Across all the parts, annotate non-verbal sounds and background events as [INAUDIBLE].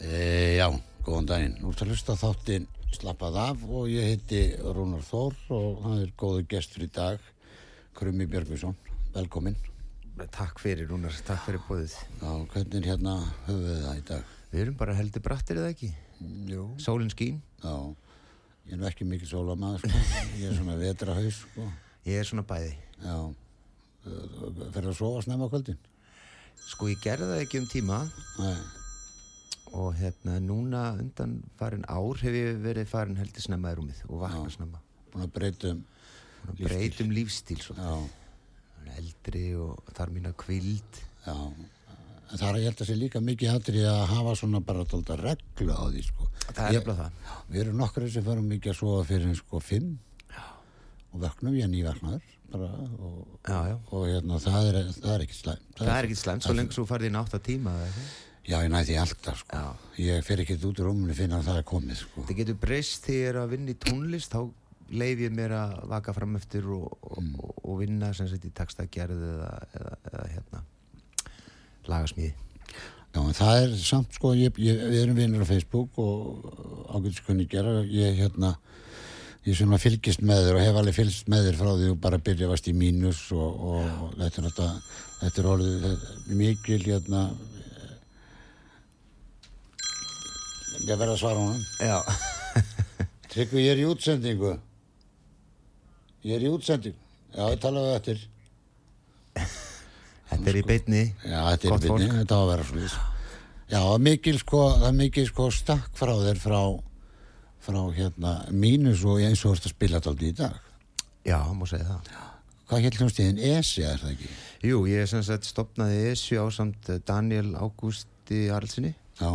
E, já, góðan daginn. Nú ert að hlusta þáttinn Slappað af og ég heiti Rúnar Þór og hann er góðu gestur í dag, Krummi Björgvísson. Velkomin. Takk fyrir Rúnar, takk fyrir bóðið. Já, hvernig hérna höfum við það í dag? Við erum bara heldur brattir eða ekki? Jú. Sólinn skín. Já, ég er nú ekki mikið sólamaður, sko. Ég er svona vetrahaus, sko. Ég er svona bæði. Já, fyrir að sofa snemma kvöldin? Sko ég gerði það ekki um tíma Nei, og hérna núna undan farin ár hef ég verið farin heldur snemma í rúmið og vakna snemma. búin að breyta um, Svona Breytum lífstíl svo. já, Eldri og þar mína kvild. já. En það er að ég held að sé líka mikið hatri að hafa svona bara tólta reglu á því, sko. Það er jafnlega það. Við erum nokkur sem förum mikið að sofa fyrir sko fimm og vöknum ég nývaknaður bara og, Já, já. og hérna það er, það er ekki slæm Það er ekki slemt, svo lengur svo farið inn átt að tíma eða ekki. Já, ég næði alltaf sko. Ég fer ekki út úr rúmunu finna að það er komið sko Það getur breyst þegar er að vinna í tónlist, þá leif ég mér að vaka fram eftir og, og, Mm. og, og vinna sem sagt í textagerð eða, eða, eða hérna lagasmíði. Já, en það er samt sko ég, ég, Við erum vinnur á Facebook og ágætiskunni gera Ég hérna Ég svona fylgist með þér og hef alveg fylgst með þér frá því og bara byrja vast í mínus og, þetta er er orðið mikil hérna ég verð að svara honum Já. [LAUGHS] Tryggvi, ég er í útsendingu. Ég er í útsendingu. Já, ég talaðu eftir. Þetta er í beinni. Já, þetta er byrni, fólk. þetta á að vera svo lýs. Já, það er mikil sko, það mikil sko stakk frá þér frá, frá hérna mínus og eins og þú ert að spila þetta aldrei í dag. Já, má segja það. Hvað hér hljómstíðin ESI er það ekki? Jú, ég er sem sagt stopnaði ESU á samt Daniel Ágústi Arlsinni. Já,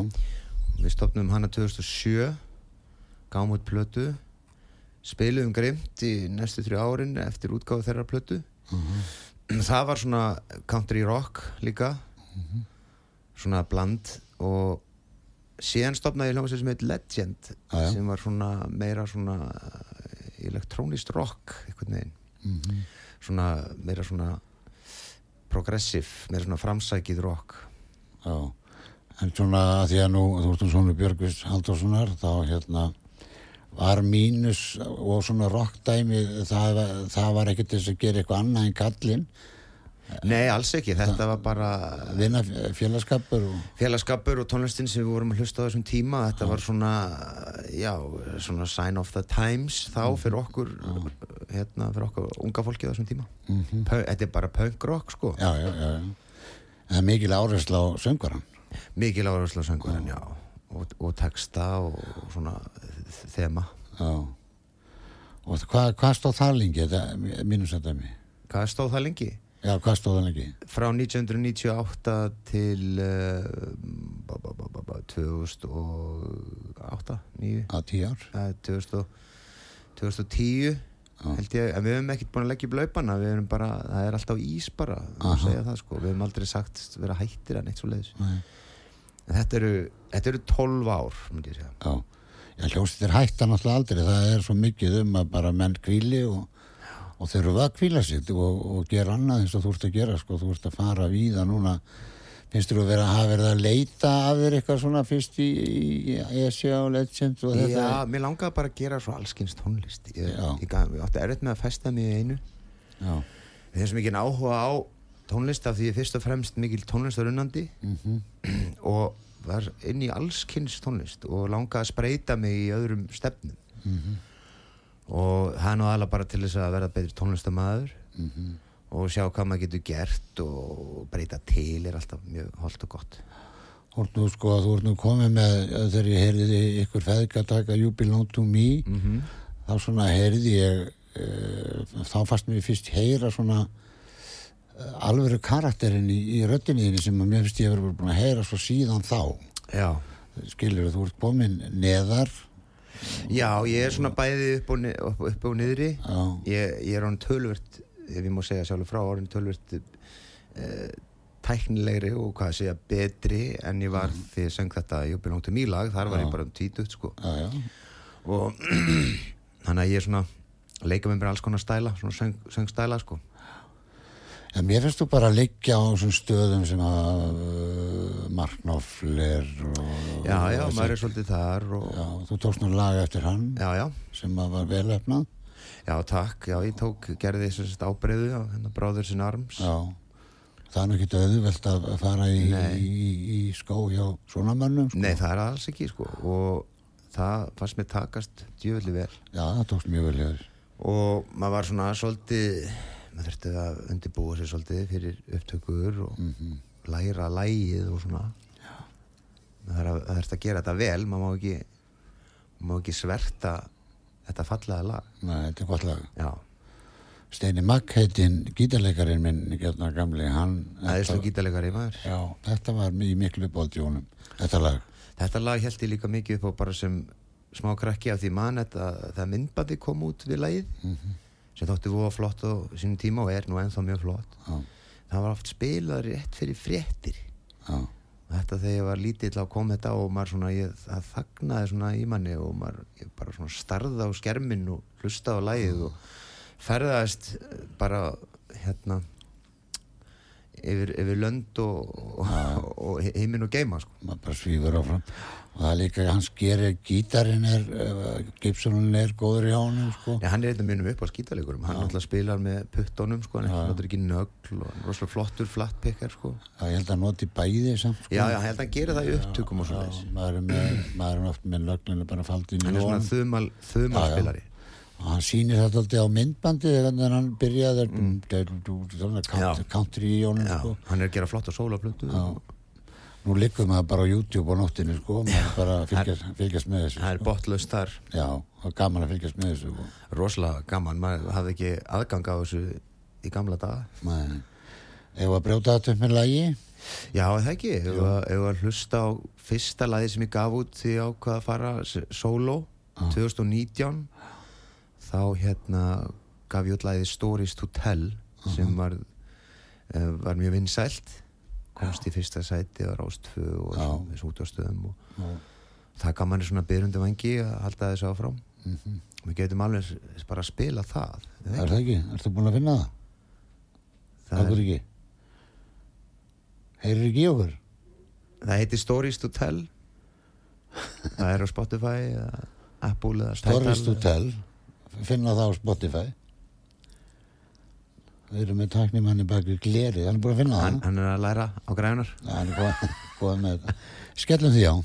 Við stopnum hana 2007, gáum út plötu, spiluðum grimt í næstu þrjú árin eftir útgáfu þeirra plötu. Það var svona country rock líka, svona bland. Og síðan stopnaði ég hljómsveit sem heit Legend já. sem var svona meira svona elektrónist rock einhvern veginn. Svona meira svona progressive, meira svona framsækið rock. Já. En svona að því að nú, þú ert um svona Björgvist Halldórssonar, þá hérna var mínus og svona rockdæmi, það, það var til þess að gera eitthvað annað en kallinn. Nei, alls ekki, þetta var bara vinna félagskapur og félagskapur og tónlistin sem við vorum að hlusta á þessum tíma þetta var svona, já, svona sign of the times þá fyrir okkur hérna, fyrir okkur unga fólki á þessum tíma. Mhm. Pö- þetta er bara punk rock sko. Já, já, já, já. Það er mikil áhersla á söngvaran mikil áherslu á söngurinn, já. Og, og texta og, svona þema. Já. og hvað hva stóð það lengi? Þetta mínus þetta mig hvað stóð það lengi? já, hvað stóð það lengi? Frá 1998 til uh, ba, ba, ba, ba, ba, 2008 9 á tíu ár. Uh, 2000, 2010 held ég, en við hefum ekkert búin að leggja upp laupana við erum bara, það er alltaf ís bara að það sko, við hefum aldrei sagt vera hættir að neitt svo leiðis Nei. En þetta eru, þetta eru 12 ár myndi ég segja. Já, já hljómsið er hætta náttúrulega aldrei. Það er svo mikið um að bara menn kvíli og, og þurfa að kvíla sig og, og gera annað eins og þú ert að gera sko, þú ert að fara víða núna. Finnst þú að vera að hafa verið að leita af þér eitthvað svona fyrst í, í Esja og Legend og þetta? Já, mér langaði bara að gera svo allskynst tónlist. Ég, ég, gaf- ég átti erfitt með að festa mig í einu. Já, Þeir sem ekki áhuga á tónlist af því ég fyrst og fremst mikil tónlistarunnandi [CLEARS THROAT] og var inn í allskynns tónlist og langaði að spreita mig í öðrum stefnum. Og það er nú aðla bara til þess að verða betri tónlistamæður og sjá hvað maður getur gert og breyta til er alltaf mjög holdt og gott. Ert nú sko að þú ert nú komið með eh, þegar ég heyrði ykkur feðga taka You Belong to Me Mhm. þá svona heyrði ég uh, þá fannst mér fyrst heyra svona alvöru karakterinn í, í röddinni þinni sem að mér finnst ég verið búin að heyra svo síðan þá. Já, skilur þú ert komin neðar. Já ég er svona bæði upp og, upp, upp og niðri. Já. ég, ég er án tölvert ef ég má segja sjálfur frá orðin tölvert uh, tæknilegri og hvað að segja betri en ég var því ég söng þetta uppið langtum ílag þar var ég bara um tvítugt sko. Já, já, og [CLEARS THROAT] þannig að ég er svona leika með mér alls konar stæla svona söng, söngstæla sko En mér finnst þú bara að liggja á þessum stöðum sem að uh, Mark Knopfler og, já já, og maður er svolítið þar og, já, þú tókst nú lag eftir hann já já, sem að var velefnað já takk. Já ég tók, gerði þess að ábreyðu á hérna bráður sin arms. Já, það er ekki auðvelt að fara í, í, í skó hjá svona mönnum sko. nei það er alls ekki sko. Og það fannst mér takast djöfulli vel. Já, það tókst mjög vel þér. Og maður var svona svolítið maður þurfti að undirbúa sér svolítið fyrir upptökur og læra lægið og svona. Maður að, þurfti að gera þetta vel maður má ekki, má ekki sverta þetta fallega lag. Nei, þetta er gott lag. Já, Steini Magg heitinn gítarleikarinn minn hérna gamli, Já, þetta var í miklu bóldjónum þetta lag. Þetta lag held ég líka mikið upp á bara sem smá krakki af því mann þetta það myndbandi kom út við lagið sem þótti voða flott á sínum tíma og er nú ennþá mjög flott. Já, það var oft spilað rétt fyrir fréttir. Já, þetta þegar ég var lítill að koma þetta og maður svona, ég, það þagnaði svona í manni og maður, ég bara svona starða á skerminn og hlusta á lagið og ferðaðist bara hérna yfir, yfir lönd og, og, og heiminn og geima sko. maður bara svífur áfram. Og það er líka hans gerir gítarinn er uh, Gibsonin er góður í ánum sko. Nei, hann er eitthvað mínum upp á skítalegurum hann alltaf spilar með puttónum sko, hann náttúrulega ekki nögl og hann rosalega flottur flatpikkar sko. Já, ég held að noti bæði samt sko. já, ég held að hann gera það í upptökum og svona maður er, með, maður er oft með lögninu bara faldið hann í er svona þumal, þumal spilari og hann sýnir þetta alltaf á myndbandi þegar hann byrjaði mm. country, í já, sko. hann er að gera flott á sólaplötu nú liggum maður bara á YouTube á nóttinu sko. maður bara fylgjast, fylgjast með þessu það er sko. botlaust þar. Já, og gaman að fylgjast með þessu sko. rosalega gaman, maður hafði ekki aðgang á þessu í gamla daga. Ef að brjóta þetta upp með lagi? Já, er það ekki, ef að, hlusta á fyrsta lagi sem ég gaf út því ég ákvað að fara solo 2019 þá hérna gaf ég út lagið Stories to Tell sem var, uh, var mjög vinsælt komst í fyrsta sæti á Rástfö og Já. þessu útastöðum og Já. það gaf manni svona byrjundi vangi að halda þessu áfram Mhm. við getum alveg bara að spila það er það ekki, ertu búin að finna það? það, Akkur ekki heyrir ekki okkur? það heitir Stories to Tell [LAUGHS] það er á Spotify Apple eða Stories to. Tell finna það á Spotify. Við erum með taknimanni bakið glerið, hann er búin að finna það. hann, hann er að læra á grænar Já, hann er góð, góð með skellum því á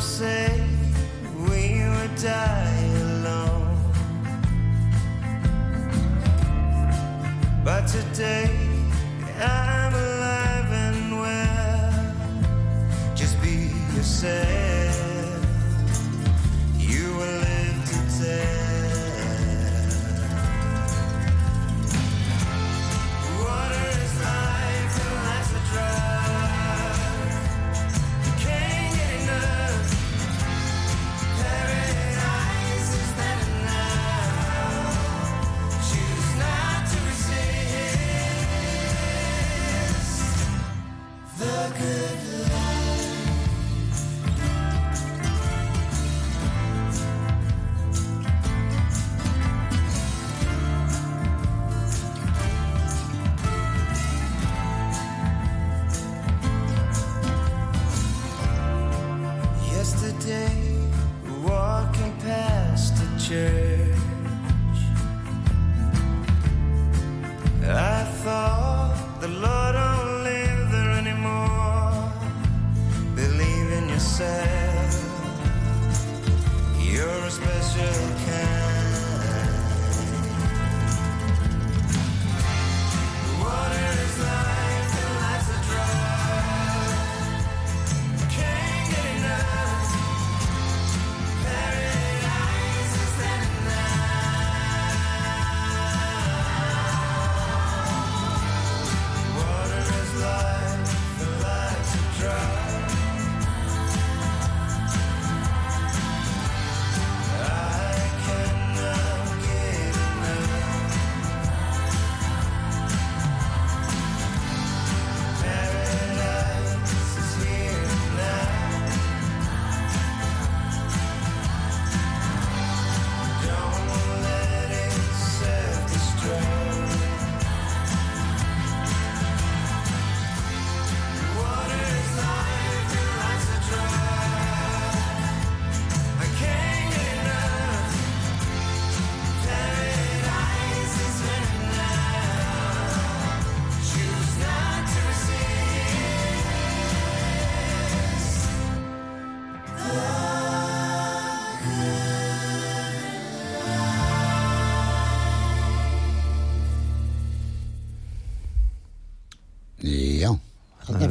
say we would die alone. But today I'm alive and well. Just be yourself.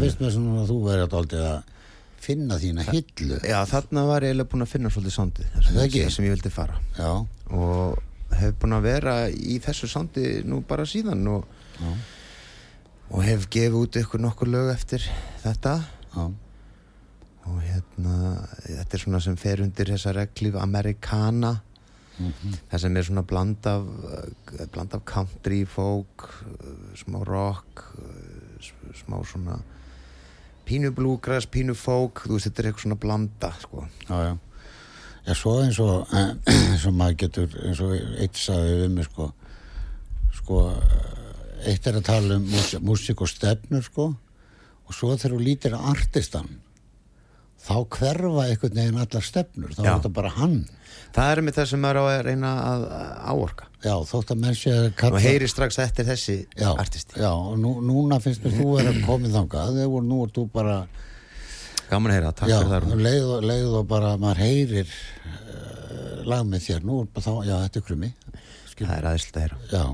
Finnst mér svona að þú verður aldrei að finna þína hillu. Já, þarna var ég eiginlega búin að finna svolítið sondi Það ekki? sem ég vildi fara. Já, og hef búin að vera í þessu sondi nú bara síðan og, og hef gefið út ykkur nokkur lög eftir þetta. Já, og hérna þetta er svona sem fer undir þessa reglíf Americana. Það sem er svona bland af bland af country, folk smá rock smá svona pínu bluegrass, pínu folk þú veist, þetta er eitthvað svona blanda sko. já, já já, svo eins og [CLEARS THROAT] eins og maður getur, eins og eitt sagði við mig sko sko, eitt er að tala um mús- músík og stefnur sko og svo þegar þú lítir artistan þá hverfa einhvern veginn allar stefnur, þá Já. er þetta bara hann. Það er með það sem maður á að reyna að áorka. Já, þótt að menn sé að og kalla heyri strax eftir þessi já, artisti. já, og nú, núna finnst mér þú vera komið þangað, þegar nú er þú bara gaman að heyra, takk fyrir það Rúnar. leið, og- leið og bara maður heyrir uh, lag með þér, nú er bara þá, já, þetta er krummi. Það er aðeinslega að heyra. Já,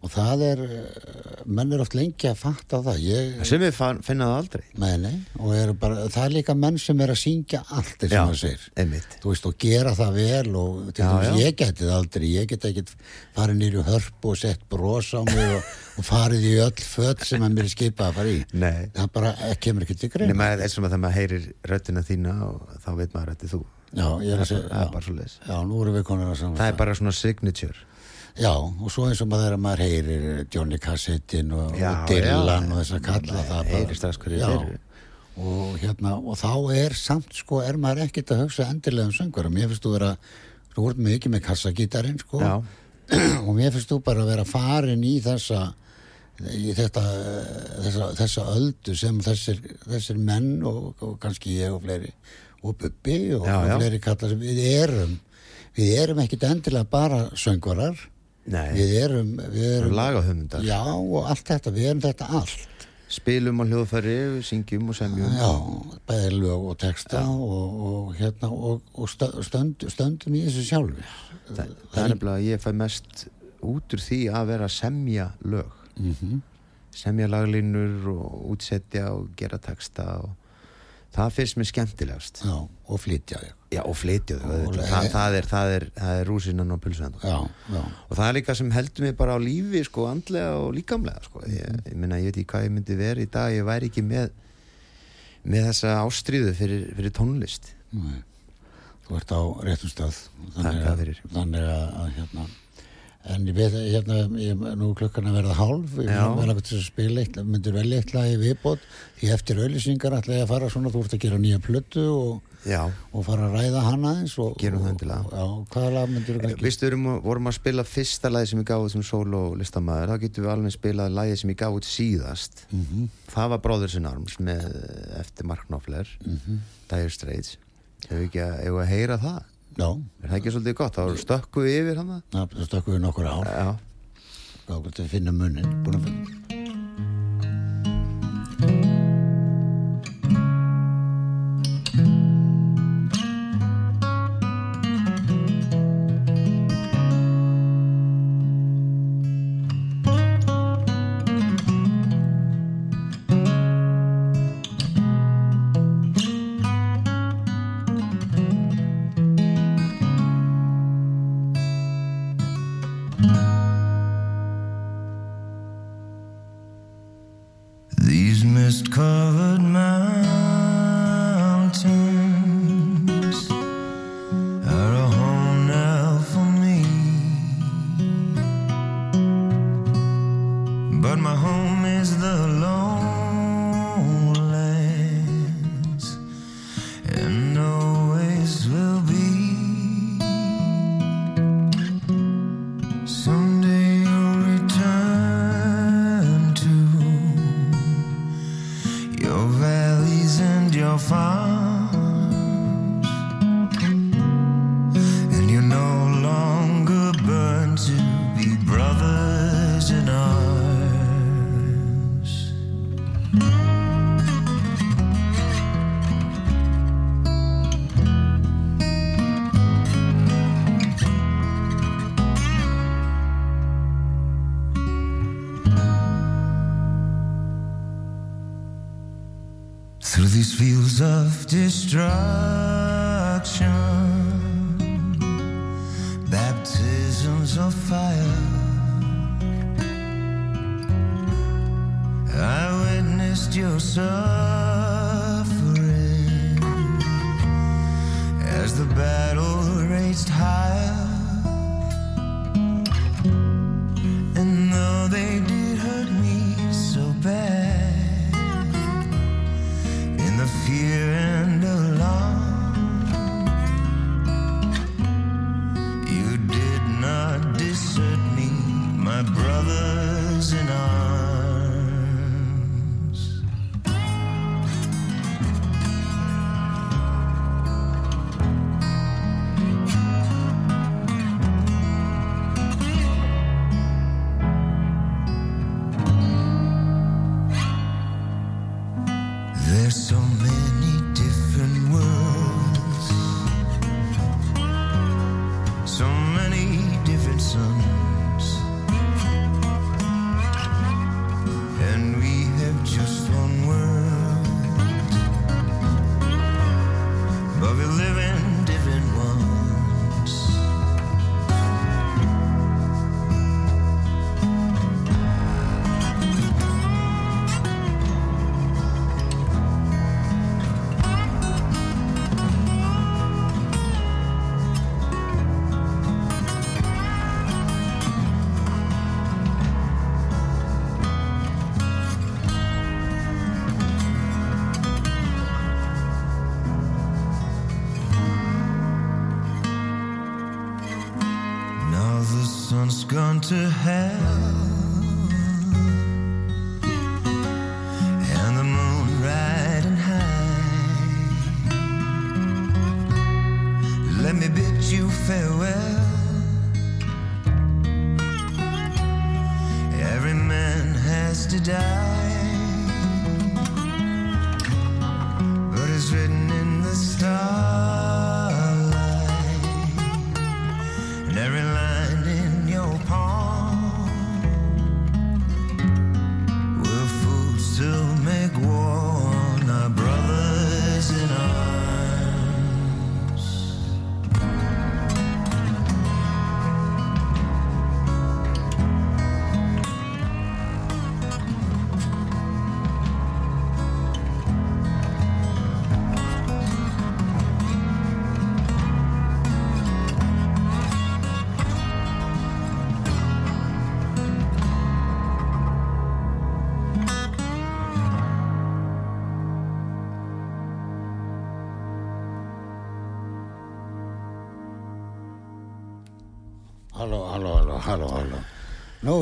og það er uh, menn er oft lengi að fatta það. Ég, sem við finna það aldrei. Nei, nei, og er bara, það er líka menn sem er að syngja allt þess Já, að maður segir. einmitt. Þú veist, og gera það vel og til Já, dæmis já. ég geti það aldrei. Ég get ekki farið nýri hörpu og sett bros á mig og, og farið í öll föt sem að mér er skipað að fara í. Nei. það bara eh, kemur ekki til grein nema eins og þegar maður heyrir röddina þína og þá veit maður að þetta er þú. Já, ég er að það segja er já, já, nú erum við konar að saman það er bara svona signature já, og svo eins og maður maður heyrir Johnny Cassettin og, og Dylan og þess að kalla það já, þeir eru. og hérna, og þá er samt sko, er maður ekkert að hugsa endilega um söngur mér finnst þú vera, þú ert mikið með kassagítarinn sko Já. [CLEARS THROAT] og mér finnst þú bara að vera farin í þessa í þetta þessa, þessa öldu sem þessir, þessir menn og, og kannski ég og fleiri og Bubbi og, Já, og já. fleiri kalla sem við erum við erum ekkit endilega bara söngurar Nei. við erum, við erum lagahöfundar. Já og allt þetta, við erum þetta allt. Spilum á hljóðfæri, syngjum og semjum. Já, bæði lög og texta og, og hérna og, og stö- stönd, stöndum í þessu sjálfi það, það er nefnilega að ég fæ mest út úr því að vera að semja lög. Mhm. semja laglínur og útsetja og gera texta og það finnst mér skemmtilegast. Já, og flytja þig. Já, og flytja þau, Og auðvitað. le- það, það er, það er, það er rúsinan og pulsuðan já, og það er líka sem heldur mig bara á lífi sko, andlega og líkamlega sko. ég, ég, meina, ég veit ekki hvað ég myndi vera í dag. Ég væri ekki með með þessa ástríðu fyrir, fyrir tónlist. Nei. þú ert á réttum stað. Þannig að, þannig að hérna en ég veit hérna, ég, nú klukkan að verða hálf ég vil að spila eitt, myndir velja eitt lag í viðbót. Því eftir auðlýsingar ætla ég að fara svona, þú ert að gera nýja plötu og, og fara að ræða hana eins og, Gerum það endilega. já, hvaða lag myndir þú kannski? Vistu, við erum- vorum að spila fyrsta lagi sem ég gaf út sem solo listamæður, þá getum við alveg spilað lagi sem ég gaf út síðast. Mhm. það var Brothers in Arms með eftir Mark Knopfler Mhm. Dire Straits. Hefur við ekki að, hefur að heyra það já, er það ekki svolítið gott, þá stökkum við yfir hann það stökkum við nokkur ár. Já, þá finna munnin búin að finna to hell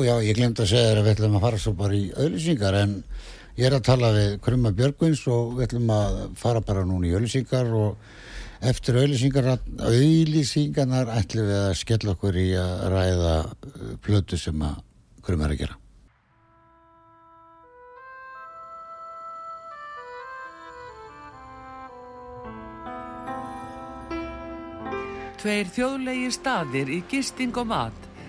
já, ég glemt að segja þér að við ætlum að fara svo bara í auðlýsingar en ég er að tala við Krumma Björgvins og við ætlum að fara bara núna í auðlýsingar og eftir auðlýsingar, auðlýsingarnar ætlum við að skella okkur í að ræða uh, plötu sem að Krumma er að gera. Tveir þjóðlegir staðir í gisting og mat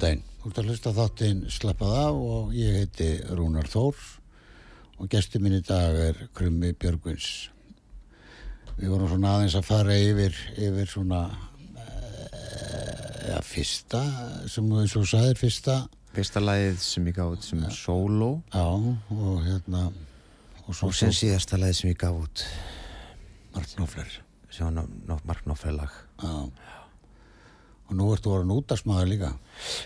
góðan daginn. Þú ert að hlusta þáttinn Slappað af og ég heiti Rúnar Þórs og gestur minn í dag er Krummi Björgvins. Við vorum svona aðeins að fara yfir, yfir svona, e, ja, fyrsta, sem þú og sagðir, fyrsta, Fyrsta lagið sem ég gaf út sem solo já, og hérna, og svo og sem síðasta lagið sem ég gaf út Mark Knofler. sem var ná- ná- Mark Knopfler lag Já. Og nú ertu orðin útarsmaður líka.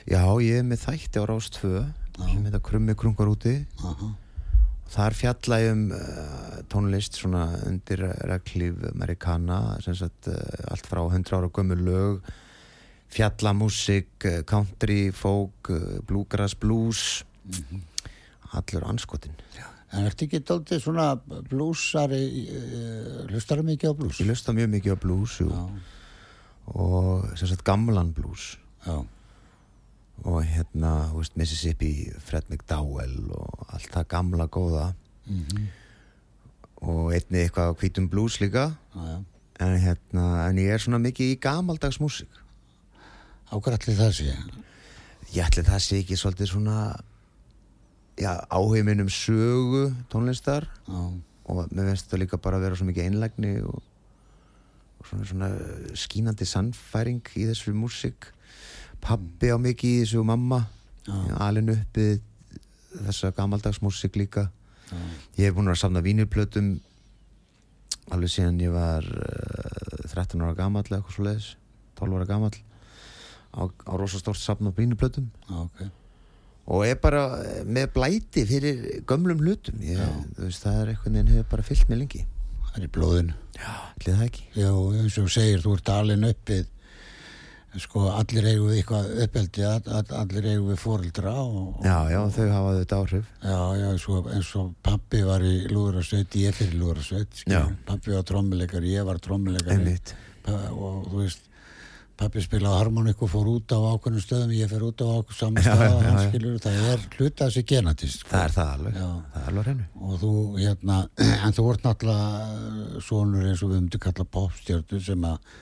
Já, ég er með þætti á Rás 2 sem heita Krummi krungar úti. Aha. Þar fjalla ég um uh, tónlist svona undir reglíf Amerikana sem sagt uh, allt frá 100 ára gömur lög. Fjallamúsik, eh, country, folk, bluegrass, blues. Allur anskotin En ertu ekki dálítið svona blúsari, uh, hlustar það mikið á blús? ég lusta mjög mikið á blues jú. Og sem sagt gamlan blues. Já, og hérna, veist, Mississippi Fred McDowell og allt það gamla góða. Og einni eitthvað hvítum blues líka. Já, en hérna, en ég er svona mikið í gamaldags músík. Ákvæðallir það sé. ég ætli það sé ekki svolítið svona já, áhugin minn um sögu tónlistar. Já, og mér finnst þetta líka bara að vera svo mikið einlægni og svona, svona skínandi sannfæring í þessu músík. Pabbi á mikið í þessu og mamma. Alin uppið þessa gamaldags músík líka. Ég hef búin að safna vínirplötum alveg síðan ég var uh, 13 ára gamall eða eitthvað svo leiðis 12 ára gamall á, á rosastórt safna vínirplötum já, ok. og er bara eh, með blæti fyrir gömlum hlutum. Ég, veist, það er eitthvað en hefur bara fyllt mig lengi Það er í blóðinu. allir það ekki? Já, eins og segir, þú ert alin uppið, sko, allir eigum við eitthvað uppeldi, all, all, allir eigum við fóreldra og, já, já, þau hafa þetta áhrif. Já, já, svo, eins og pappi var í lúðrasveit, ég fyrir lúðrasveit, pappi var trommuleikari, ég var trommuleikari. Einmitt. Og þú veist, pappi spilaði harmonik og fór út á ákveðnum stöðum, ég fyrir út á ákveðnum saman skilur, það er hluta þessi genatist, sko. það er það alveg, það er alveg hennu og þú, hérna, [CLEARS THROAT] en þú ert náttúrulega sonur eins og við myndum kalla popstjörnu sem að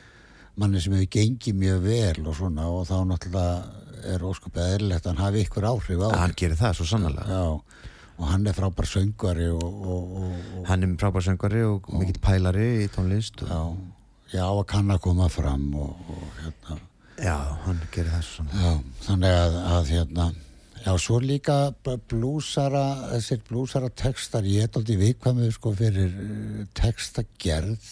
manni sem hefur gengið mjög vel og svona og þá náttúrulega er óskupið eðlilegt að hann hafi ykkur áhrif á hann gerir það svo sannlega Já, og hann er frábær söngvari og, og, og, og hann er frábær söngvari og mikill pælari í tónlist og, já, já, að kann að koma fram og, og hérna, já, hann gerir það svo sannlega já, þannig að, að hérna, já, svo líka blúsara, þessir blúsara textar, ég er aldrei viðkvæmið sko fyrir uh, textagerð,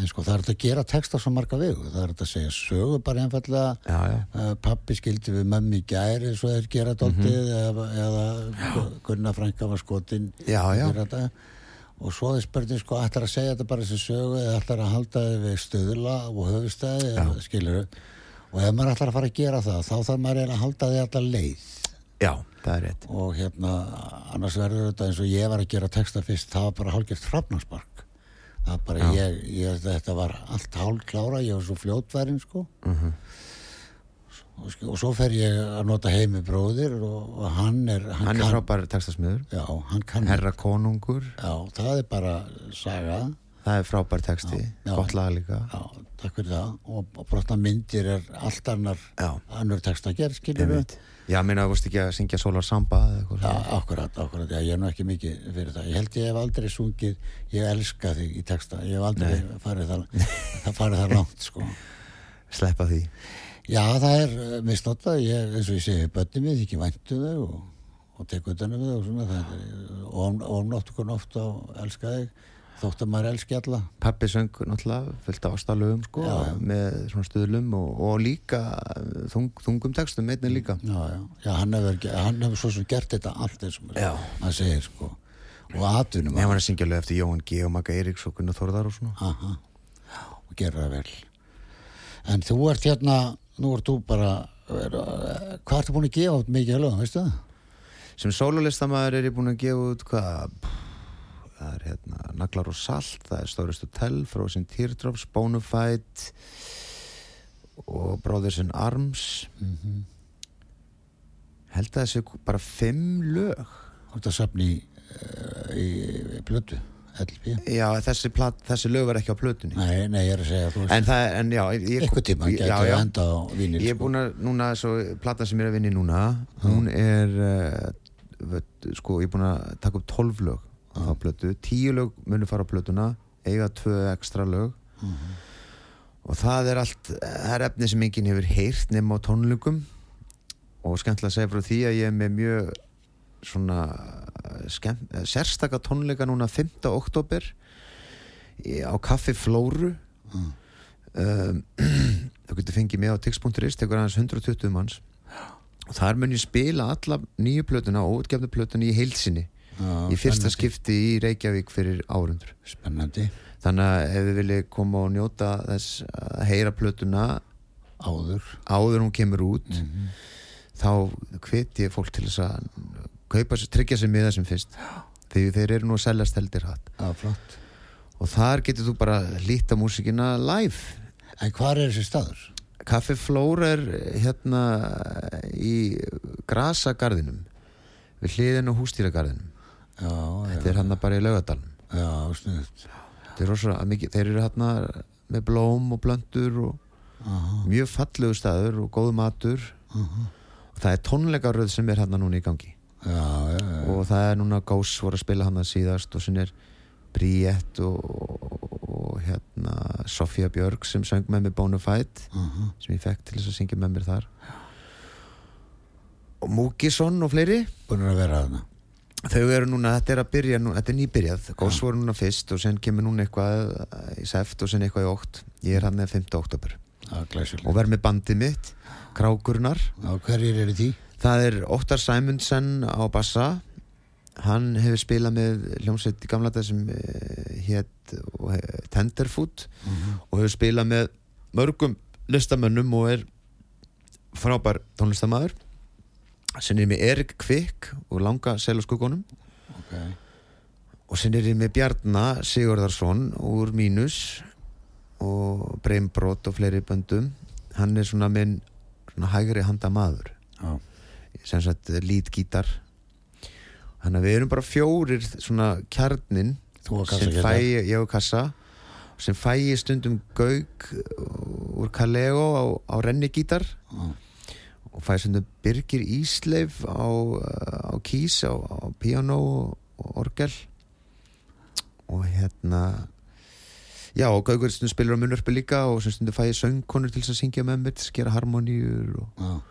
en sko það er hægt að gera texta svo marga vegu, það er hægt að segja sögu bara einfallega, já, já, uh, pappi skildi við mömmi gæri svo þeir gera dóltið Mhm. eða, eða Gunnar Frænka var skotin Já, já. Og svo er spurning sko ætlar að segja þetta bara sem sögu eða ætlar að halda þið við stöðla og höfustæði eða skilur og ef maður ætlar að fara að gera það þá þarf maður að halda þið allar leið. Já, það er rétt. Og hérna annars verður þetta eins og ég var að gera texta fyrst það var bara hálfgeft hrafnarspark. Það var bara ég, ég, þetta var allt hálf klára, ég var svo fljótværin sko. Mhm. og, sk- og svo fer ég að nota heimi bróðir og, hann er hann, hann er frábær textasmiður. Herra konungur, já, það er bara saga. Það er frábær texti já. gott lag líka. Já, takk fyrir það. Og, og brotna myndir er allt annar Já. annur texta gerð, skilur við já, minna, þú veist ekki að syngja Solar Samba Já, akkurat, akkurat, já, ég er nú ekki mikið fyrir það. Ég held ég hef aldrei sungið, ég elska þig í texta, ég hef aldrei farið það, það [LAUGHS] farið það langt, sko. sleppa því Já, það er uh, misnotað, ég, eins og ég segi, bönni mig ekki væntu þau og, og teku utan um þau og svona, það er ofnátt okkur oft á elska þig, þótt að maður elski alla. Pappi söng náttúrulega fullt af ástalögum sko, Já, já. með svona stuðlum og, og líka þung, þungum textum einnig líka Já, já, hann hefur, hann hefur svo sem gert þetta allt eins og maður segir, sko. Og atvinnum Ég var að syngja lög eftir Jóhann G. og Magga Eiríks og Gunnar Þórðar og svona Aha, og gera það vel en þú ert hérna nú ert þú bara uh, hvað ertu búin að gefa út mikið að lögum, veistu það? sem sólulistamæður er ég búin að gefa út hvað það er hérna Naglar og Salt, það er Stórist Hotel Frozen Teardrops, Bonafide og Brothers in Arms. Held að þessi bara fimm lög. Ert að safna í, uh, í, í plötu, LP já, þessi, plat, þessi lög var ekki á plötunni. Nei, nei, ég er að segja en það er, en já eitthvað tíma getur já. enda á vínil sko. Ég er búin að, núna, svo, platan sem ég er að vinna í núna, hún er, uh, sko, ég er búin að taka upp 12 lög á plötu, 10 lög munu fara á plötuna, eiga tvö ekstra lög. Og það er allt, það er efni sem enginn hefur heyrt nema á tónlögum og skemmtilega að segja frá því að ég er með mjög svona skemm, sérstaka tónleika núna 5. oktober á Kaffi Flóru. Um, [CLEARS THROAT] þú getur fengið með á tix.is tekur aðeins 120 manns. Og þar mun ég spila alla nýju plötuna og útgefnu plötuna í heilsinni Já, í fyrsta spennandi. skipti í Reykjavík fyrir árundur Spennandi. Þannig að ef þið viljið koma og njóta þess að heyra plötuna áður. áður hún kemur út þá hveti ég fólk til þess að kaupa sér, tryggja sér miða sem fyrst. Því þeir eru nú að seljast heldur hatt Já, flott. Og þar getur þú bara líta músikina live. En hvar er þessi staður? Kaffi Flóra er hérna í grasagarðinum við hliðin og hústýragarðinum þetta er hérna bara í laugadalum já, snuðt Þetta er rosa mikið, þeir eru hérna með blóm og blöndur og Aha, mjög fallegu staður og góð matur. Aha. Og það er tónleikaröð sem er hérna núna í gangi Já, já, og það er núna Gós voru að spila hann að síðast og sem er Bríett og, og, og hérna Sofía Björg sem söng með mér Bonafide aha sem ég fekk til þess að syngja með mér þar. Og Múkisson og fleiri. Búin að vera þarna. Þau eru núna, þetta er að byrja nú, þetta er nýbyrjað, Gós voru núna fyrst og sen kemur núna eitthvað í seft og sen eitthvað í ótt. Ég er hann eða 5. oktober og verð með bandið mitt Krákurnar. Já, hverjir eru því? Það er Óttar Sæmundsen á bassa. Hann hefur spilað með hljómsveit í gamla dag sem uh, hétt uh, Tenderfoot og hefur spilað með mörgum listamönnum og er frábær tónlistamæður sem er með Erik Kvik og langa selaskugunum Ok. Og sem er með Bjarna Sigurðarsson úr Mínus og Breimbrot og fleiri böndum. Hann er svona minn svona hægri handa maður. Já, sem sagt lítgítar þannig að við erum bara fjórir svona kjarnin sem fæ ég, og kassa sem fæ ég stundum gaug úr Kaleo á, á rennigítar. Já, og fæ stundum Birgir Ísleif á, á kís á, á piano og, orgel. Og hérna já og gaugur stundum spilur á munörpu líka og stundum fæ ég söngkonur til að syngja með mér gera harmoníur og já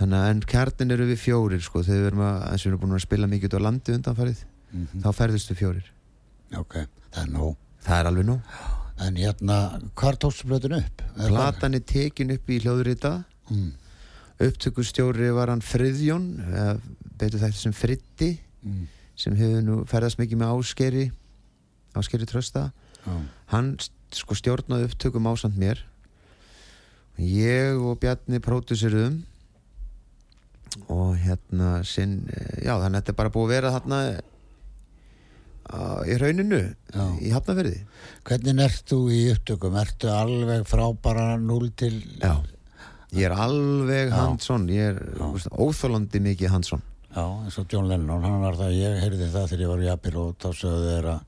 Þannig að en kjarnin eru við fjórir sko þegar við erum að, eins og við erum búin að spila mikið út á landi undanfarið, mhm. þá ferðustu fjórir. Ok, það er nóg Það er alveg nú. En hérna, hvar tókstu blöðun upp? Platan er tekin upp í hljóðrita, Mm, upptökustjóri var hann Friðjón, betur þetta sem Fritti, mm, sem hefur nú ferðast mikið með áskeri, áskeri trösta. já, Hann sko stjórnaði upptökum ásand mér. Ég og Bjarni pródúsiruðum og hérna sinn, já þannig að þetta er bara búið að vera þarna í rauninu Já. í hafnaferði Hvernig ert þú í upptökum? Ertu alveg frá bara 0 til já ég er alveg. Hansson ég er veist, óþólandi mikið Hansson Já, eins og John Lennon, hann var það, ég heyrði það þegar ég var í Apil og þá sögðu þeir að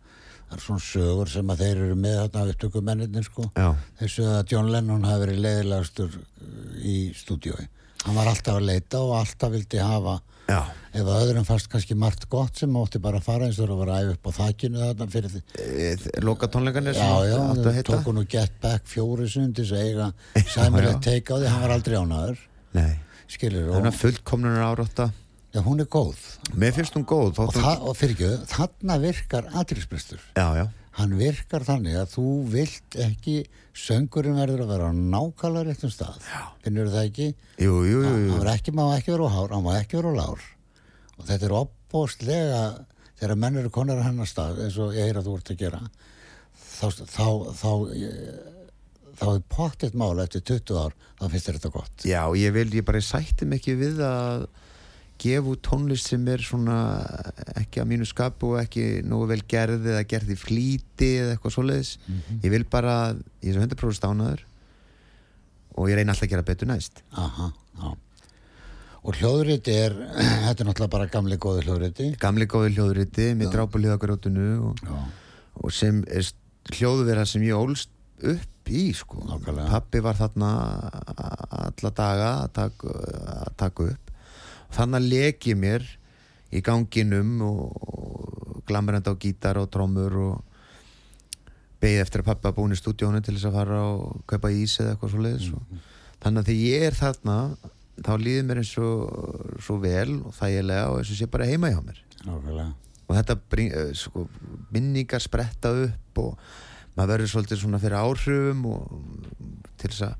það er svona sögur sem að þeir eru með þarna upptökumennir sko. já, Þeir sögðu að John Lennon hafi verið leiðilegastur í stúdíói. Hann var alltaf að leita og alltaf vildi hafa, já, ef öðrum fannst kannski margt gott sem átti bara að fara eins og að æfa upp á þakkinu þarna fyrir því. e, loka tónleikanir Já, já, áttu að heita tóku nú Get Back fjóri sundi þess að eiga sæmilegt teika á því, hann var aldrei ánaður, nei, skilur, þannig og að fullkomnunar árátta já, hún er góð. mér finnst hún góð Og, hún, það, og fyrir ekki, þarna virkar aðrilsbrestur. já, já, hann virkar þannig að þú vilt ekki söngurinn verður að vera á nákvæmlega réttum stað. Finnur það ekki? Jú, jú, jú, hann jú. var ekki, má ekki vera á hár, hann má ekki vera á lár. Og þetta er opbóstlega þegar menn eru konar að hennar stað eins og ég heyr að þú ert að gera þá, þá, þá, þá er pottitt mál eftir 20 ár þá finnst þetta gott. Já, ég vil, ég bara sætti mig ekki við að gefa út tónlist sem er svona ekki að mínu skapu og ekki nógu vel gerði eða gerði flýti eða eitthvað svoleiðis. Ég vil bara, ég er svo 100% stánaður og ég reyna alltaf að gera betur næst. Aha, já. og hljóðriti er [CLEARS THROAT] þetta er náttúrulega bara gamli góði hljóðriti. Gamli góði hljóðriti með drápulíðakarjótinu og, og sem er hljóðvera sem ég ólst upp í sko. Nákvæmlega. pappi var þarna alla daga að taka upp þannig að leki mér í ganginum og, og glamrand á gítar og trommur og beigð eftir að pappa búin í stúdíónu til þess að fara og kaupa ís eða eitthvað svo leiðis þannig að þegar ég er þarna þá líður mér eins og svo vel og þægilega og eins og sé bara heima hjá mér. Nákvæmlega. Og þetta bring, eh, sko, minningar spretta upp og maður verður svolítið svona fyrir áhrifum og til þess að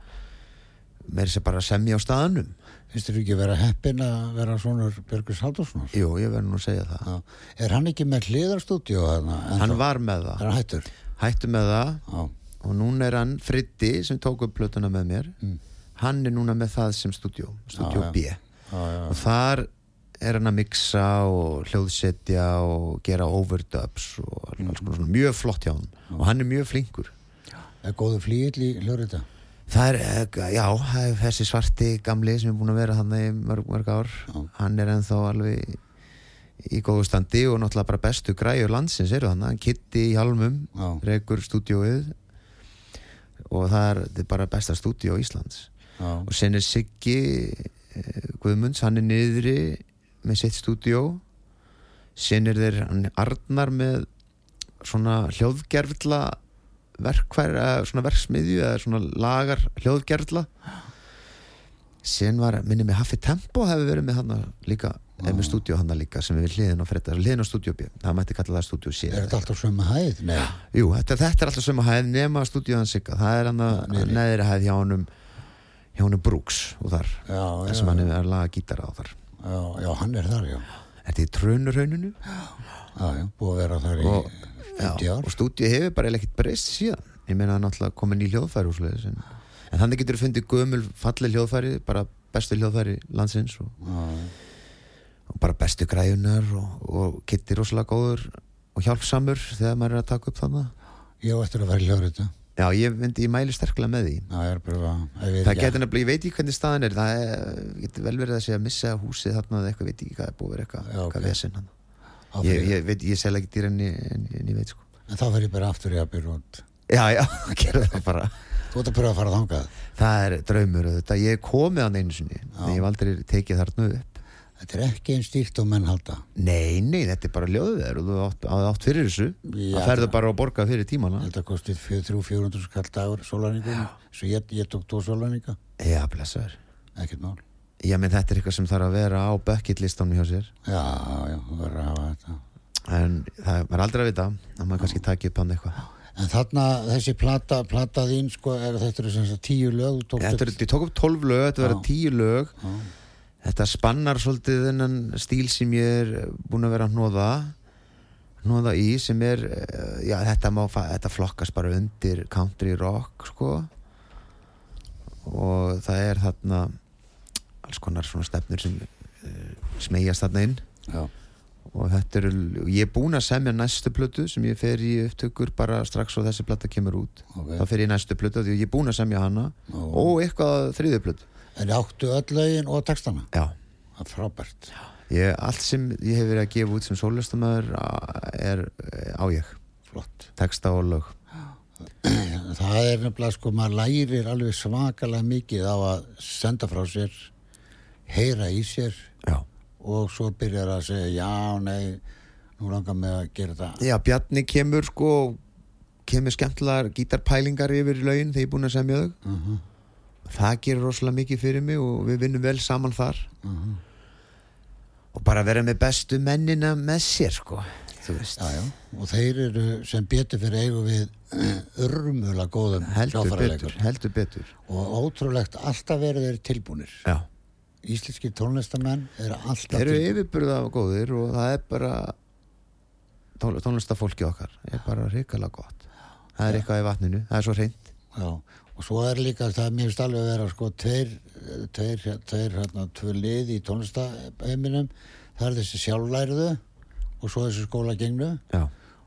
þess að bara semja á staðanum finnst þér ekki vera heppin að vera svonur Björgus Haldurssonar Jú, ég verður nú að segja það. Já. Er hann ekki með hliðarstúdíu þarna? Hann var með Er það, hann hættur? hættu með það. Já. og núna er hann Friddi sem tók upp plötuna með mér. Mm. hann er núna með það sem Já, já. B. Og þar er hann að mixa og hljóðsetja og gera overdubs og alls konar svona. Mjög flott hjá hann og hann er mjög flinkur. Er góðu flýill í hljóðrita það er, eh, já, það er þessi svarti gamli sem er búin að vera hann í mörg, mörg ár. Já. hann er ennþá alveg í góðu standi og náttúrulega bara bestu græjur landsins eru hann, hann Kitty í Halmum Já. rekur stúdíóið og það er, er bara besta stúdíó Íslands. Já, og sen er Siggi eh, Guðmunds, hann er niðri með sitt stúdíó. Sen er þeir hann Arnar með svona hljóðgerfla verkvær, eða svona verksmiðju eða svona lagar hljóðgerfla sen var, minni með Haffi Tempo hefur verið með hann líka eða með stúdíó hann líka sem við hliðin á fredda hliðin á stúdíó B, það mætti kalla það stúdíó C. Er þetta alltaf sömu hæð? Nei, Jú, þetta, þetta er alltaf sömu hæð nema stúdíóðan Sigga, það er hann að neðri hæð hjá honum hjá honum Brooks og þar já, já, sem hann er að laga gítara á þar. Já, já, hann er þar, já. Þetta er í trönurhauninu já, já, búið að vera þar í og, 50 ár. og stúdíu hefur bara ekkert breyst síðan. Ég meina hann náttúrulega komin í hljóðfæri svoleiðis, en, en þannig getur þú fundið gömul falli hljóðfæri, bara bestu hljóðfæri landsins og, já, og bara bestu græjunar og, og kittir rosalega góður og hjálpsamur þegar maður er að taka upp þannig ég á eftir að vera hljóðrita. Já, ég, myndi, ég mæli sterklega með því. Já, ég er bara ég- Það já, getur nefnilega, ég veit ekki hvernig staðan er það er, getur vel verið að segja að missa húsið þarna eða eitthvað, veit ekki hvað er búið eitthvað, Já, ok. Ég, ég- veit, ég sel ekki dýr en, ég- en, en ég veit sko. En þá fer ég bara aftur í að byrja út. Já, já, [LAUGHS] gerðu það bara. Þú ert að pröfa að fara þangað? Það er draumur þetta, ég komið hann einu sinni en ég hef aldrei tekið þarna upp. Þetta er ekki einn stílt og menn halda. Nei, nei, þetta er bara ljóðveður og þú átt, átt, fyrir þessu. Það ferðu það- bara að borga fyrir tímana. Þetta kostið 300-400 skall dagur sólarningum, svo ég, ég tók tvo sólarninga Já, blessaður. Ekkert mál Já, menn þetta er eitthvað sem þarf að vera á bucket listanum hjá sér. Já, já, verður að hafa þetta. En það var aldrei að vita að maður kannski takið upp hann eitthvað. En þarna, þessi plata, plata þín, sko, er, þetta eru sem sagt tíu lög, Þetta er, upp- ég tók upp 12 lög, þetta Já. 10 lög. Já. Þetta spannar svolítið þennan stíl sem ég er búin að vera að hnóða hnóða í sem er eh, já, þetta, má, þetta flokkast bara undir country rock sko. Og það er þarna alls konar svona stefnur sem uh, smegjast þarna inn Já. og þetta eru, ég er búin að semja næstu plötu sem ég fer í upptökur bara strax og þessi plata kemur út Ok. þá fer ég næstu plötu því ég er búin að semja hana Ó. og eitthvað þriðu plötu En áttu öll lögin og textana? já Það er frábært. Ég, allt sem ég hef verið að gefa út sem sólistamöður er eh, á ég, Flott. texta og lög [CLEARS THROAT] Það er nefnilega, sko, maður lærir alveg svakalega mikið á að senda frá sér, heyra í sér Já, og svo byrjar að segja, já, nei, nú langar mig að gera þetta. Já Bjarni kemur sko kemur skemmtilegar gítarpælingar yfir lögin þegar ég er búin að semja þau. Uh það gerir rosalega mikið fyrir mig og við vinnum vel saman þar. Og bara vera með bestu mennina með sér sko Já, já. Og þeir eru sem betur fyrir eigu við [CLEARS THROAT] örmulega góðum heldur betur, heldur betur. Og ótrúlegt, alltaf verið þeir tilbúnir. Já, Íslenski tónlistamenn eru alltaf eru yfirburða góðir og það er bara tón, tónlistafólki okkar er bara hrikalega gott. Það er eitthvað í vatninu, það er svo hreint. Já, og svo er líka, það er finnst alveg að vera sko tveir, tveir, tveir hérna, tvö lið í tónlistaheiminum. Það er þessi sjálflæriðu og svo þessi skólagengnu. Já,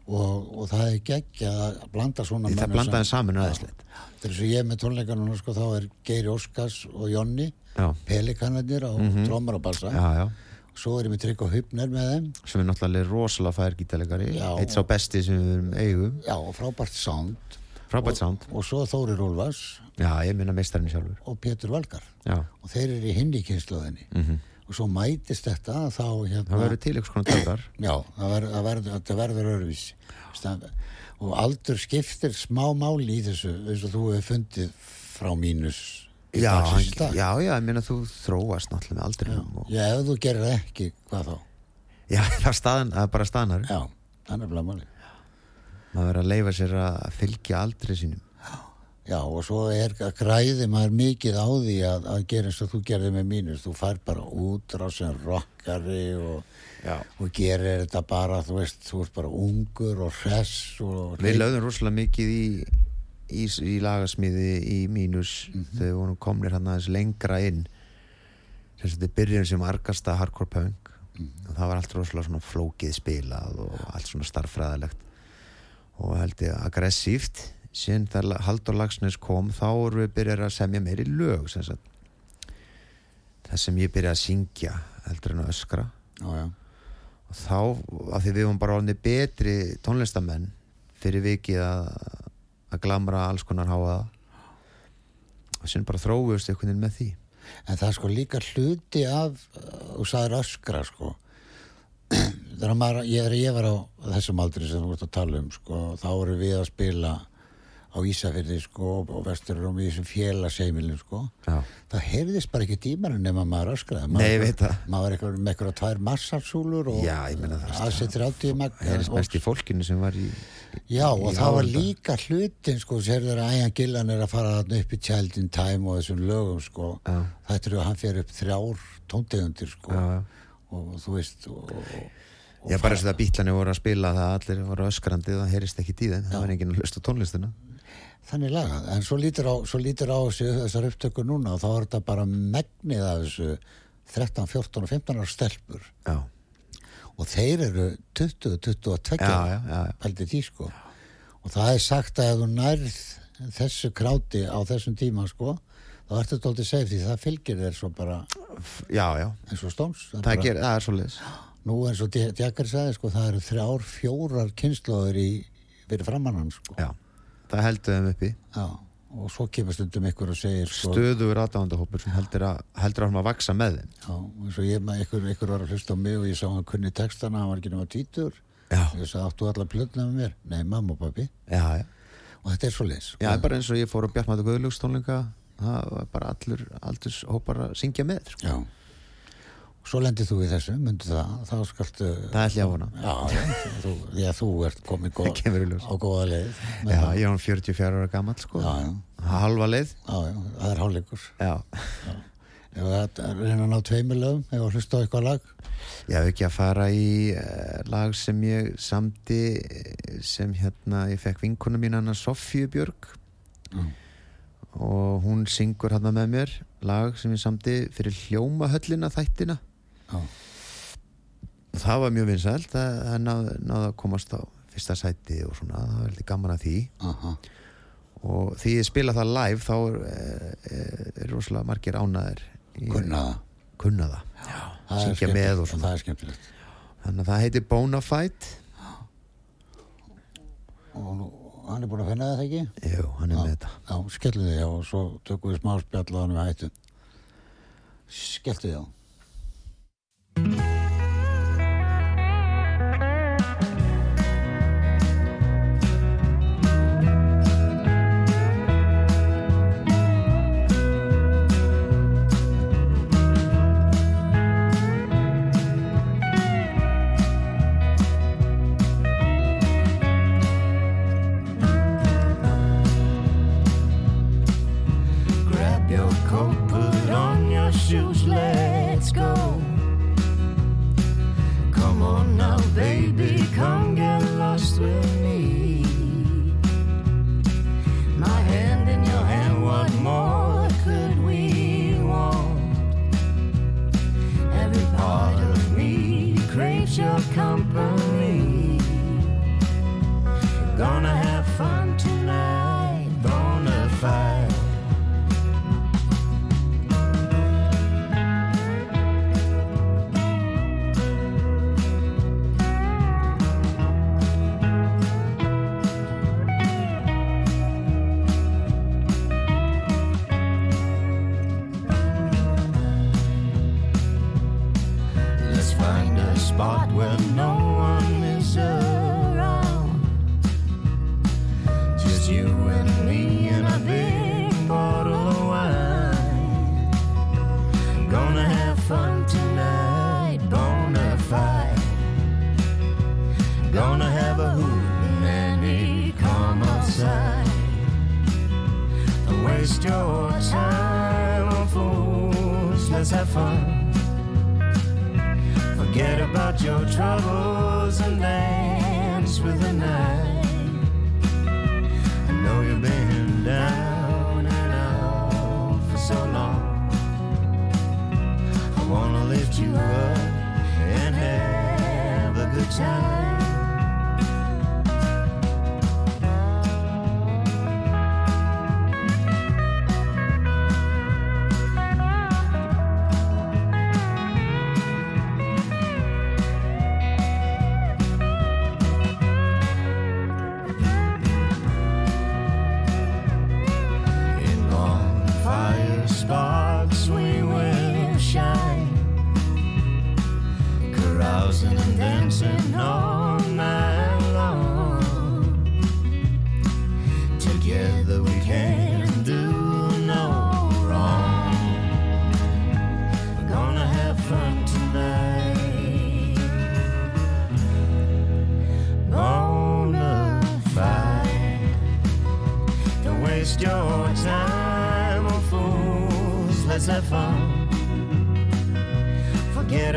og, og það er geggja að blanda svona það blandaði saman. saman er svo ég með tónleikanum sko, þá er Geiri Óskars og Jonni Já, Pelikanarnir og mm -hmm. trómar og bassa. Já, já. Svo er ég með Trygg og Hupner með þeim. Sem er náttúrulega rosalega fær gítalegari Já. eitt sá besti sem við erum eigum. Já, og frábært sound. Frábært og, sound. og svo Þóri Rólfars já, ég minna meistarinn sjálfur. Og Pétur Valgar já, og þeir eru í hinni kynsluðinni mm og svo mætist þetta þá hérna það verður til eitthvað svona töfrar. Já, það verður, það verður, það verður öðruvísi. Og aldur skiptir smá máli í þessu, eins og þú hefur fundið frá mínus í já, dagsins dag. já, já, ég minna þú þróast náttúrulega með aldrinum og, Já, ef þú gerir ekki, hvað þá? já, [LAUGHS] það er, staðan, það er bara staðnar Já, það er máli. maður verður að leifa sér að fylgja aldri sínum Já, og svo er að græði maður mikið á því að, að gera eins og þú gerði með mínus. Þú fær bara útrá sem rockari og, og gerir þetta bara, þú veist, þú ert bara ungur og hress og... við lögðum rosalega mikið í í, í lagasmíði í mínus þegar við vorum komnir hann aðeins lengra inn. Þess að þetta byrjun sem argasta hardcore punk. Og það var allt rosalega svona flókið spilað og allt svona starffræðilegt og held ég aggressíft síðan þegar Haldur Lagsnes kom þá vorum við byrjar að semja meiri lög sem það sem ég byrjaði að syngja heldur en að öskra. Já, já, og þá, af því við vorum bara orðinni betri tónlistamenn fyrir vikið að, að glamra alls konar háa og sem bara þrófust einhvern veginn með því. En það er sko líka hluti af og sagður öskra sko. [CLEARS THROAT] Þegar maður, ég, ég var á þessum aldri sem þú ert að tala um sko, þá voru við að spila á Ísafirði sko og vesturum í þessum félagsheimilum sko Já. það heyrðist bara ekki tímar nema maður öskraði það. maður var með eitthvað tvær massarsúlur og það. aðsettir átti það er mest í fólkinu sem var í Já, og það var líka hlutin sko, sérður að Æjan Gillan er að fara þarna upp í Child in Time og þessum lögum sko, Já. þetta er að hann fer upp þrjár tóntegundir sko Já, og þú veist og, og, Já, bara þess að bílani voru að spila það allir voru öskrandi og það heyrist ekki þeim það var enginn að hlusta á tónlistina þannig lagað, en svo lítur á, svo lítur á þessu, þessar upptökur núna og þá er þetta bara megnið af þessu 13, 14 og 15 ára stelpur. Já, og þeir eru 20, 22 já, já, já, já. pældi því sko. Og það er sagt að ef þú nærð þessu kráti á þessum tíma sko þá ertu þetta aldrei segið því það fylgir þér svo bara já, já. eins og stóns. Það, ger, það er svolítið nú eins og Djakar sagði sko það eru þrjár, fjórar kynnslóður í fyrir framannan sko. Já, það heldur þeim uppi. Já, og svo kemur stundum ykkur og segir sko, stöðugur aðdáðandahópur sem heldur að heldur að hann að vaksa með þeim. Já, eins og ég með ykkur, ykkur var að hlusta á mig og ég sá hann kunni textana, hann var ekki nema títur Já, ég sagði áttu allar plötna með mér? Nei, mamma og pappi, já, já. Og þetta er svo leis Já, bara eins og ég fór á Bjartmæta Guðlúkstónleika það var bara allur aldurs hópar að syngja með sko. Já. Svo lendir þú í þessu, myndu það, þá skaltu... Það ætla ég að vona Já, já, þú, því að þú ert komið góð, [LAUGHS] á góða leið. Já, ég er hann 44 ára gammal sko Já, já. Halva leið Já, já, það er hálfleikur. Já, Ef það er reyna að ná tveimur lögum, ef að hlusta á eitthvað lag. ég hef ekki að fara í uh, lag sem ég samdi eh, sem hérna, ég fekk vinkona mín hana Sofíu Björg Mm. og hún syngur hérna með mér lag sem ég samdi fyrir hljómahöllina þættina Já, og það var mjög vinsælt það, það náði, náði að komast á fyrsta sæti og svona, það var heldur gaman að því. Aha, og því ég spila það live þá er, er, er rosalega margir ánæðir í- kunna það. kunna það. Það er syngja með og svona. Það er skemmtilegt. þannig að það heitir Bonafide. Og hann er búin að finna þetta ekki? jú, hann er með þetta. Já, skelltu þig á og svo tökum við smá spjall á hann við hættu. Skelltu þig á.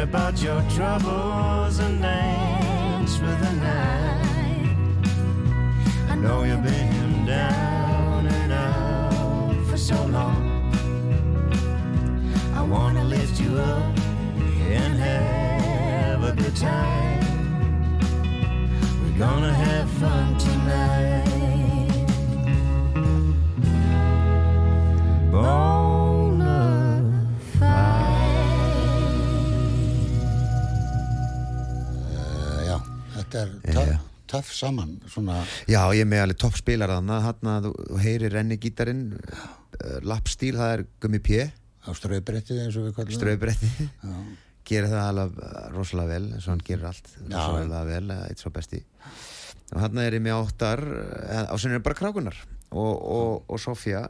About your troubles and dance with the night. I know you've been down and out for so long. I wanna lift you up and have a good time. We're gonna have fun tonight. Töff, saman svona, Já, ég með alveg toppspilar þannig hann að þú heyrir renni gítarinn uh, lappstíl, það er gummi pjö á strauðbrettið eins og við kallum það. strauðbretti gerir það alveg rosalega vel eins og hann gerir allt. Rosalega vel, eitt svo besti. Og hann er ég með áttar uh, á sinni er bara krákunar og, og, og Sofía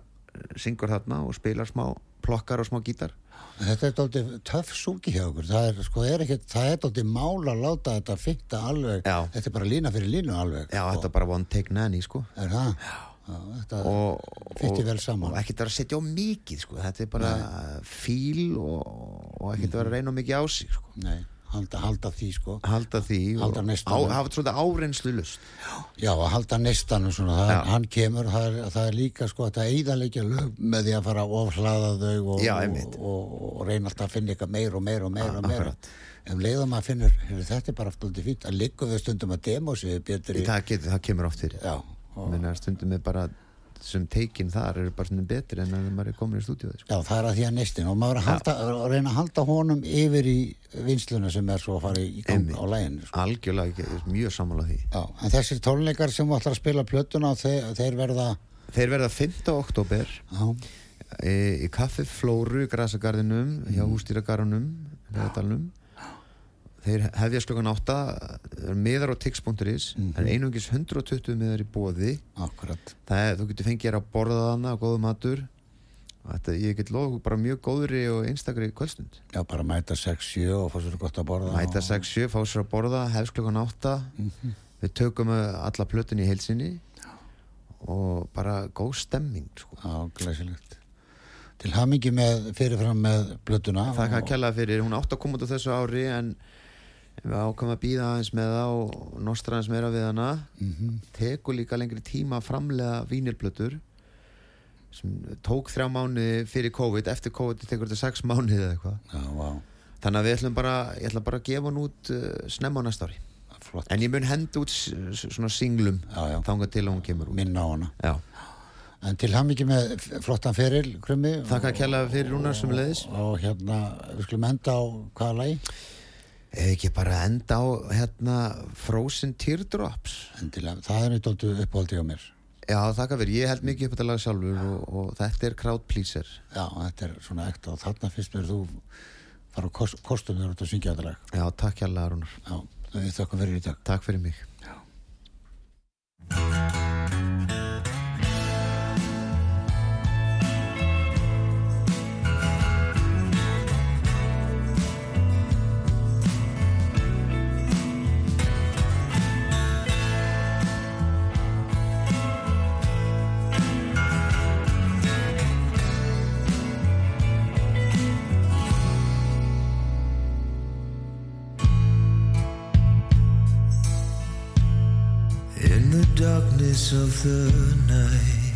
syngur þarna og spilar smá plokkar og smá gítar Þetta er dálítið töff súki hjá okkur það er, sko, er ekki, er dálítið mál að láta þetta fitta alveg Já. þetta er bara lína fyrir línu alveg Já, sko. þetta er bara one take nanny sko er það? Já, þetta og, fitti og- vel saman og ekkert vera að setja á mikið sko. þetta er bara fíl og, og ekkert vera að reyna mikið á sig sko. Nei, halda, halda því sko. Halda því Halda og hafa svona áreinslu lust Já, að halda neistanum svona, það, hann kemur, það er, það er líka sko að það eiðalegja lög með því að fara að ofhlaða þau og, Já, og, og, og, reyna alltaf að finna eitthvað meir og meir og meir og meir ef leiðum að finnur, þetta er bara aftur fínt. Að liggum við stundum að demo sig betri, það, get, það kemur oft fyrir. Já, Menna, stundum er bara sem tekin þar eru bara stundum betri en að maður er komin í stúdíu sko. já, það er að því að neistin og maður að, halda, að reyna að halda honum yfir í vinsluna sem er svo að fara í gang á læginu sko. algjörlega mjög sammála því já, en þessir tónleikar sem ætlar að spila plötuna þeir, þeir verða þeir verða 5. oktober í, kaffi Flóru Grasagarðinum hjá Mm. Þeir hefja slökan 8 miðar á tix.is Mhm. það er einungis 120 miðar í bóði akkurat. Það er, þú getur fengið að borða þarna og góðu matur þetta, ég get ykkur bara mjög góðri og einstakri kvöldstund. Já, bara mæta 6-7 og fá sér gott að borða mæta og, 6-7, fá sér að borða hefst klukkan 8 Mhm. við tökum uh, alla plötun í heilsinni og bara góð stemming sko. já, glæsilegt. Til hamingi með fyrirfram með plötuna það kann og- kella fyrir, hún átt að koma út á þessu ári en við ákvæmum að býða aðeins með það og nostra aðeins meira við hana. Mhm. tekur líka lengri tíma að framlega vínilplötur sem tók þrjá mánuði fyrir COVID. Eftir COVID tekur þetta sex mánuði eða eitthvað. Já, vá, þannig að við ætlum bara, ég ætla bara að gefa hún út uh, snemma á næsta ári. Flott. En ég mun henda út svona singlum Já, já. þangað til að hún kemur út. Minna á hana. Já. en til hamingi með f- flottan feril krummi. Þakka að kella fyrir Rúnar sem leiðis og hérna, við skulum enda á hvaða lagi eða ekki bara enda á hérna Frozen Teardrops? Endilega, það er eitthvað uppáhaldi á mér. Já, þakka fyrir, ég held mikið upp þetta lag sjálfur og, og þetta er crowd pleaser. Já, þetta er svona ekta og þarna fyrst mér þú fara á kost, kostum þegar þú ert að syngja þetta lag. Já, takk hérlega Rúnar, já, við þakkum fyrir í dag. Takk fyrir mig. In the night,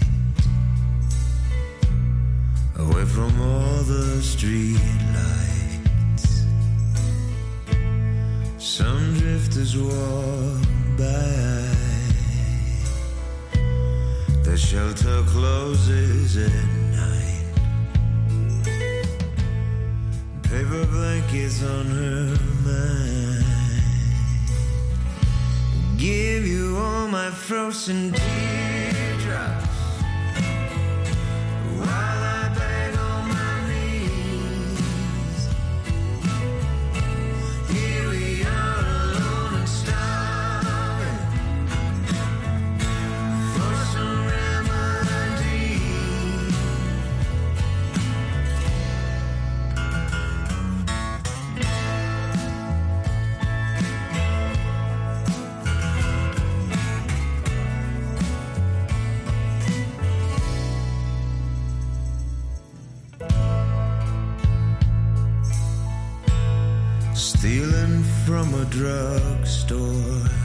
away from all the street lights, some drifters walk by. The shelter closes at night. Paper blankets on her mind give you all my frozen teardrops a drugstore,